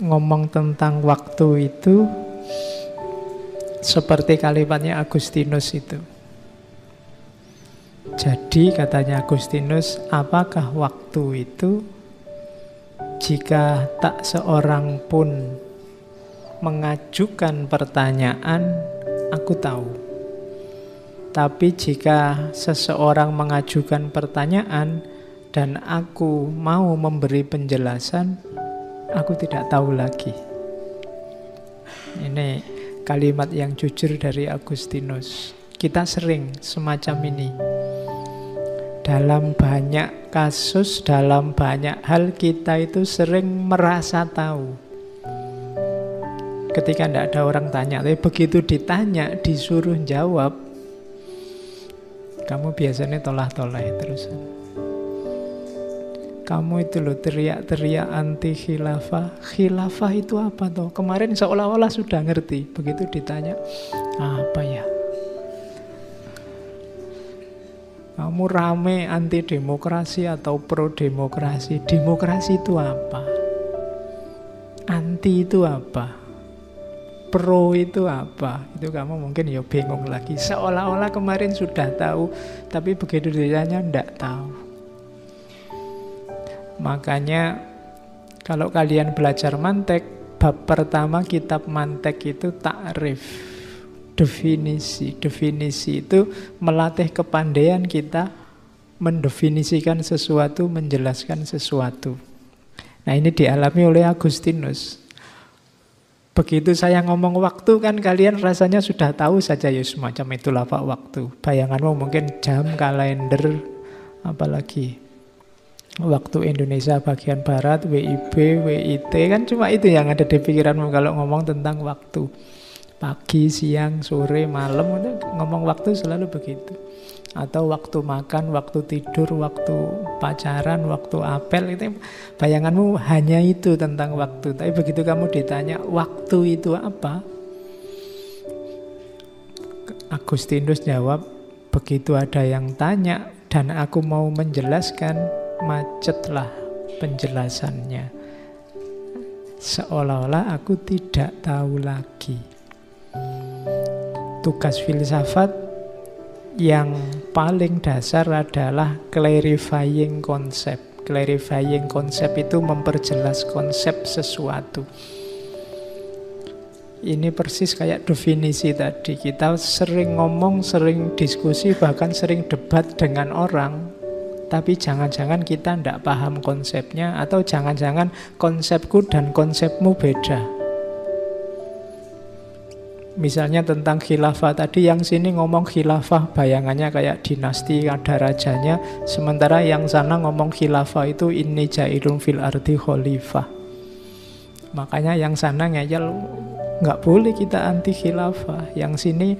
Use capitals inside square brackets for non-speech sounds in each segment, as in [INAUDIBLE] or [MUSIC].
ngomong tentang waktu itu seperti kalimatnya Agustinus itu. Jadi katanya Agustinus, apakah waktu itu jika tak seorang pun mengajukan pertanyaan, aku tahu. Tapi jika seseorang mengajukan pertanyaan dan aku mau memberi penjelasan, aku tidak tahu lagi. Ini kalimat yang jujur dari Agustinus. Kita sering semacam ini. Dalam banyak kasus, dalam banyak hal kita itu sering merasa tahu. Ketika tidak ada orang tanya, tapi begitu ditanya, disuruh jawab, kamu biasanya tolah-toleh terus. Kamu itu loh teriak-teriak anti khilafah. Khilafah itu apa toh? Kemarin seolah-olah sudah ngerti. Begitu ditanya, apa ya? Kamu rame anti demokrasi atau pro demokrasi. Demokrasi itu apa? Anti itu apa? Pro itu apa? Itu kamu mungkin ya bingung lagi. Seolah-olah kemarin sudah tahu, tapi begitu ditanya tidak tahu. Makanya kalau kalian belajar mantek, bab pertama kitab mantek itu takrif, definisi. Definisi itu melatih kepandaian kita mendefinisikan sesuatu, menjelaskan sesuatu. Nah ini dialami oleh Agustinus. Begitu saya ngomong waktu kan kalian rasanya sudah tahu saja ya semacam itulah Pak waktu. Bayanganmu mungkin jam, kalender, apalagi waktu Indonesia bagian Barat, WIB, WIT, kan cuma itu yang ada di pikiranmu kalau ngomong tentang waktu. Pagi, siang, sore, malam, ngomong waktu selalu begitu. Atau waktu makan, waktu tidur, waktu pacaran, waktu apel, itu bayanganmu hanya itu tentang waktu. Tapi begitu kamu ditanya, waktu itu apa? Agustinus jawab, begitu ada yang tanya dan aku mau menjelaskan, macetlah penjelasannya. Seolah-olah aku tidak tahu lagi. Tugas filsafat yang paling dasar adalah clarifying konsep. Clarifying konsep itu memperjelas konsep sesuatu. Ini persis kayak definisi tadi. Kita sering ngomong, sering diskusi, bahkan sering debat dengan orang tapi jangan-jangan kita tidak paham konsepnya atau jangan-jangan konsepku dan konsepmu beda. Misalnya tentang khilafah tadi yang sini ngomong khilafah bayangannya kayak dinasti ada rajanya sementara yang sana ngomong khilafah itu ini jailun fil arti khalifah. Makanya yang sana ngeyel nggak boleh kita anti khilafah. Yang sini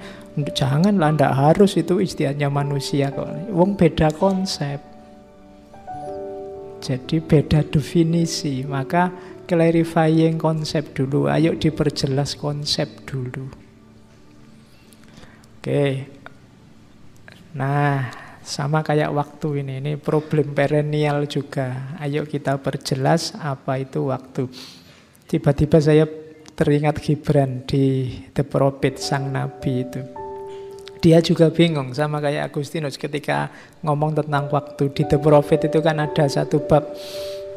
janganlah ndak harus itu istilahnya manusia kok. Wong beda konsep. Jadi beda definisi, maka clarifying konsep dulu. Ayo diperjelas konsep dulu. Oke. Nah, sama kayak waktu ini. Ini problem perennial juga. Ayo kita perjelas apa itu waktu. Tiba-tiba saya teringat Gibran di The Prophet Sang Nabi itu. Dia juga bingung sama kayak Agustinus ketika ngomong tentang waktu. Di The Prophet itu kan ada satu bab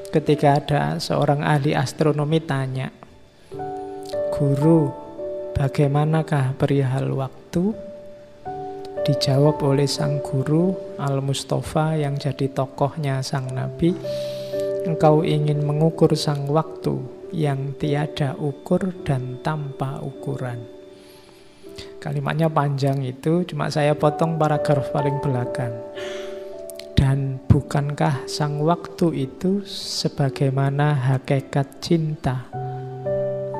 ketika ada seorang ahli astronomi tanya, Guru, bagaimanakah perihal waktu? Dijawab oleh sang guru Al-Mustafa yang jadi tokohnya sang nabi, engkau ingin mengukur sang waktu yang tiada ukur dan tanpa ukuran. Kalimatnya panjang itu, cuma saya potong paragraf paling belakang. Dan bukankah sang waktu itu sebagaimana hakikat cinta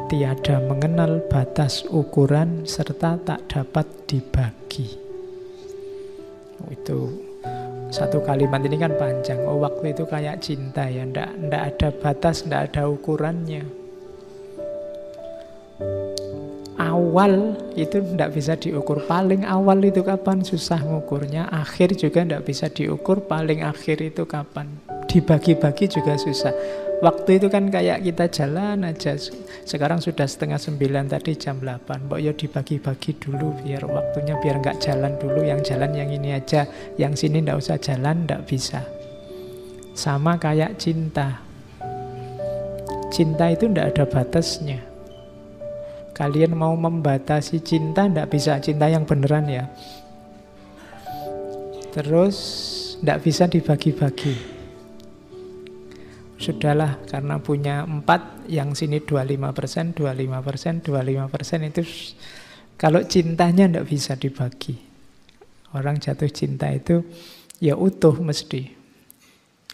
tiada mengenal batas ukuran serta tak dapat dibagi. Oh, itu satu kalimat ini kan panjang. Oh waktu itu kayak cinta ya, ndak ndak ada batas, ndak ada ukurannya awal itu tidak bisa diukur paling awal itu kapan susah ngukurnya akhir juga tidak bisa diukur paling akhir itu kapan dibagi-bagi juga susah. Waktu itu kan kayak kita jalan aja. Sekarang sudah setengah sembilan tadi jam 8. Mbok ya dibagi-bagi dulu biar waktunya biar nggak jalan dulu. Yang jalan yang ini aja, yang sini ndak usah jalan, ndak bisa. Sama kayak cinta. Cinta itu ndak ada batasnya. Kalian mau membatasi cinta ndak bisa. Cinta yang beneran ya. Terus ndak bisa dibagi-bagi. Sudahlah karena punya empat yang sini 25 persen, 25 persen, 25 persen itu kalau cintanya ndak bisa dibagi. Orang jatuh cinta itu ya utuh mesti.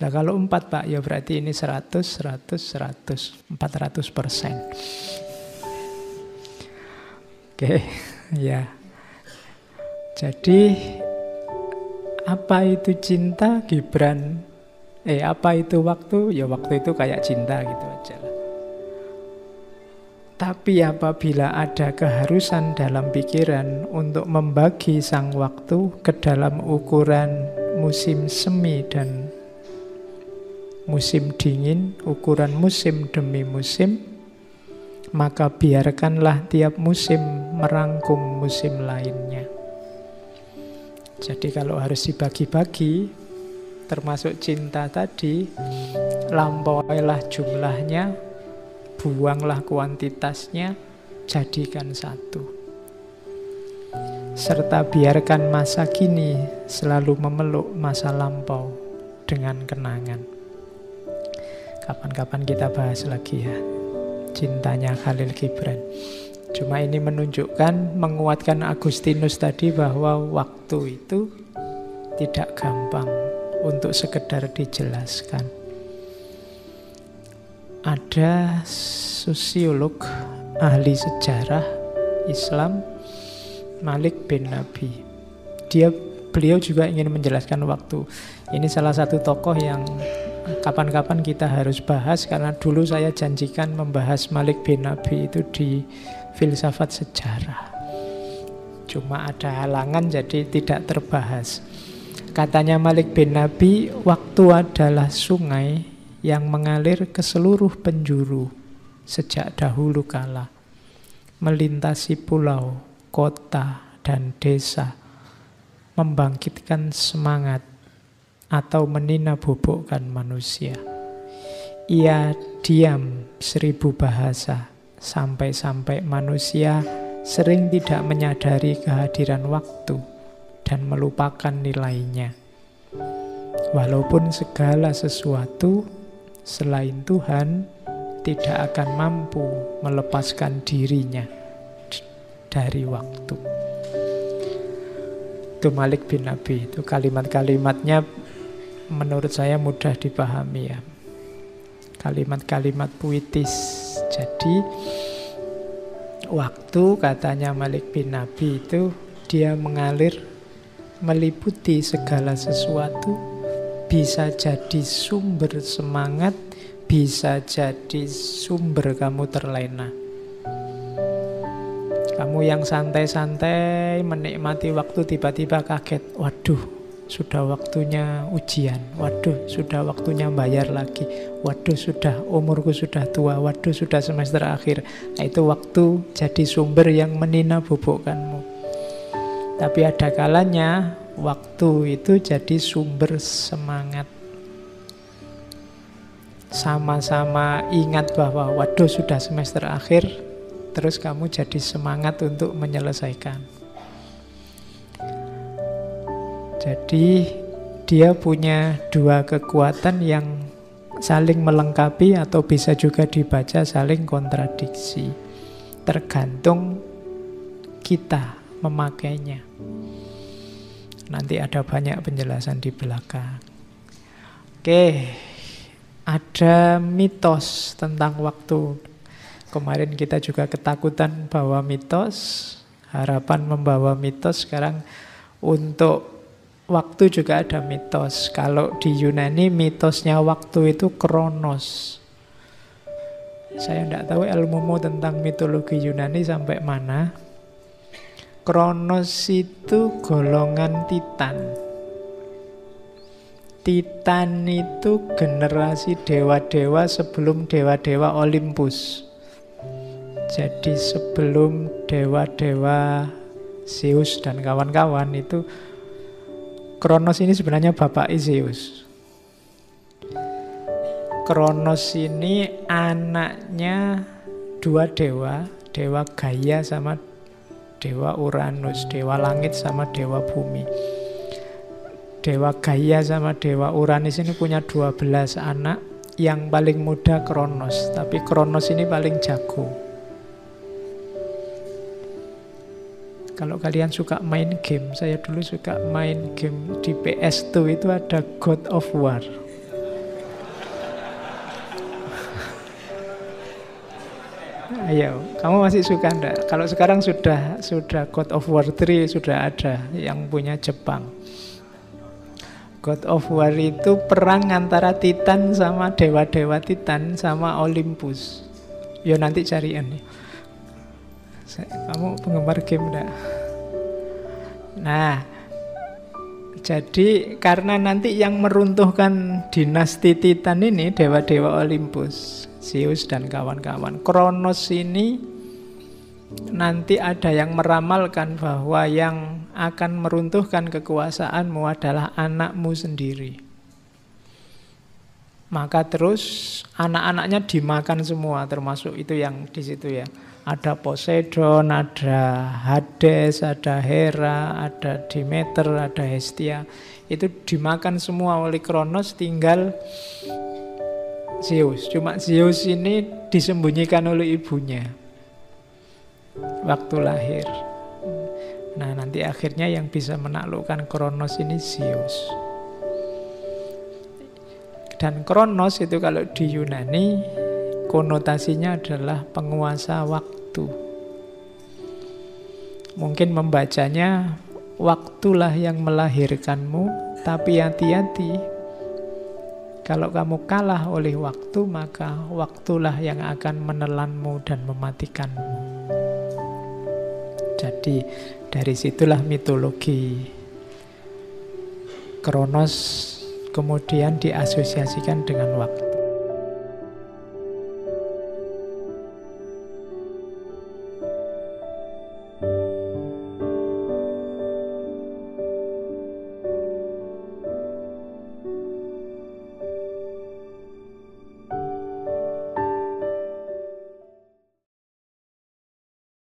Nah kalau empat pak ya berarti ini 100, 100, 100, 400 persen. Oke, [LAUGHS] ya. Jadi apa itu cinta Gibran Eh apa itu waktu? Ya waktu itu kayak cinta gitu aja lah. Tapi apabila ada keharusan dalam pikiran untuk membagi sang waktu ke dalam ukuran musim semi dan musim dingin, ukuran musim demi musim, maka biarkanlah tiap musim merangkum musim lainnya. Jadi kalau harus dibagi-bagi, termasuk cinta tadi, lampauilah jumlahnya, buanglah kuantitasnya, jadikan satu. Serta biarkan masa kini selalu memeluk masa lampau dengan kenangan. Kapan-kapan kita bahas lagi ya, cintanya Khalil Gibran. Cuma ini menunjukkan, menguatkan Agustinus tadi bahwa waktu itu tidak gampang untuk sekedar dijelaskan. Ada sosiolog ahli sejarah Islam Malik bin Nabi. Dia beliau juga ingin menjelaskan waktu. Ini salah satu tokoh yang kapan-kapan kita harus bahas karena dulu saya janjikan membahas Malik bin Nabi itu di filsafat sejarah. Cuma ada halangan jadi tidak terbahas. Katanya Malik bin Nabi, waktu adalah sungai yang mengalir ke seluruh penjuru sejak dahulu kala. Melintasi pulau, kota, dan desa. Membangkitkan semangat atau menina bobokkan manusia. Ia diam seribu bahasa sampai-sampai manusia sering tidak menyadari kehadiran waktu dan melupakan nilainya. Walaupun segala sesuatu selain Tuhan tidak akan mampu melepaskan dirinya dari waktu. Itu Malik bin Nabi, itu kalimat-kalimatnya menurut saya mudah dipahami ya. Kalimat-kalimat puitis. Jadi waktu katanya Malik bin Nabi itu dia mengalir meliputi segala sesuatu, bisa jadi sumber semangat, bisa jadi sumber kamu terlena. Kamu yang santai-santai menikmati waktu tiba-tiba kaget, waduh, sudah waktunya ujian, waduh, sudah waktunya bayar lagi, waduh, sudah umurku sudah tua, waduh, sudah semester akhir. Nah, itu waktu jadi sumber yang menina bubukkanmu. Tapi ada kalanya waktu itu jadi sumber semangat. Sama-sama ingat bahwa waduh sudah semester akhir, terus kamu jadi semangat untuk menyelesaikan. Jadi dia punya dua kekuatan yang saling melengkapi atau bisa juga dibaca saling kontradiksi. Tergantung kita memakainya. Nanti ada banyak penjelasan di belakang. Oke, ada mitos tentang waktu. Kemarin kita juga ketakutan bahwa mitos, harapan membawa mitos. Sekarang untuk waktu juga ada mitos. Kalau di Yunani mitosnya waktu itu kronos. Saya tidak tahu ilmumu tentang mitologi Yunani sampai mana. Kronos itu golongan Titan. Titan itu generasi dewa-dewa sebelum dewa-dewa Olympus. Jadi sebelum dewa-dewa Zeus dan kawan-kawan itu Kronos ini sebenarnya bapak Zeus. Kronos ini anaknya dua dewa, dewa Gaia sama dewa Uranus, dewa langit sama dewa bumi. Dewa Gaia sama Dewa Uranus ini punya 12 anak Yang paling muda Kronos Tapi Kronos ini paling jago Kalau kalian suka main game Saya dulu suka main game di PS2 itu ada God of War [LAUGHS] Ayo, kamu masih suka enggak? Kalau sekarang sudah sudah God of War 3 sudah ada yang punya Jepang. God of War itu perang antara Titan sama dewa-dewa Titan sama Olympus. Yo nanti carian nih. Kamu penggemar game enggak? Nah, jadi karena nanti yang meruntuhkan dinasti Titan ini dewa-dewa Olympus, Zeus dan kawan-kawan. Kronos ini nanti ada yang meramalkan bahwa yang akan meruntuhkan kekuasaanmu adalah anakmu sendiri. Maka terus anak-anaknya dimakan semua, termasuk itu yang di situ ya. Ada Poseidon, ada Hades, ada Hera, ada Demeter, ada Hestia. Itu dimakan semua oleh Kronos, tinggal Zeus. Cuma Zeus ini disembunyikan oleh ibunya waktu lahir. Nah nanti akhirnya yang bisa menaklukkan Kronos ini Zeus. Dan Kronos itu kalau di Yunani konotasinya adalah penguasa waktu. Mungkin membacanya waktulah yang melahirkanmu, tapi hati-hati. Kalau kamu kalah oleh waktu, maka waktulah yang akan menelanmu dan mematikanmu. Jadi dari situlah mitologi Kronos kemudian diasosiasikan dengan waktu.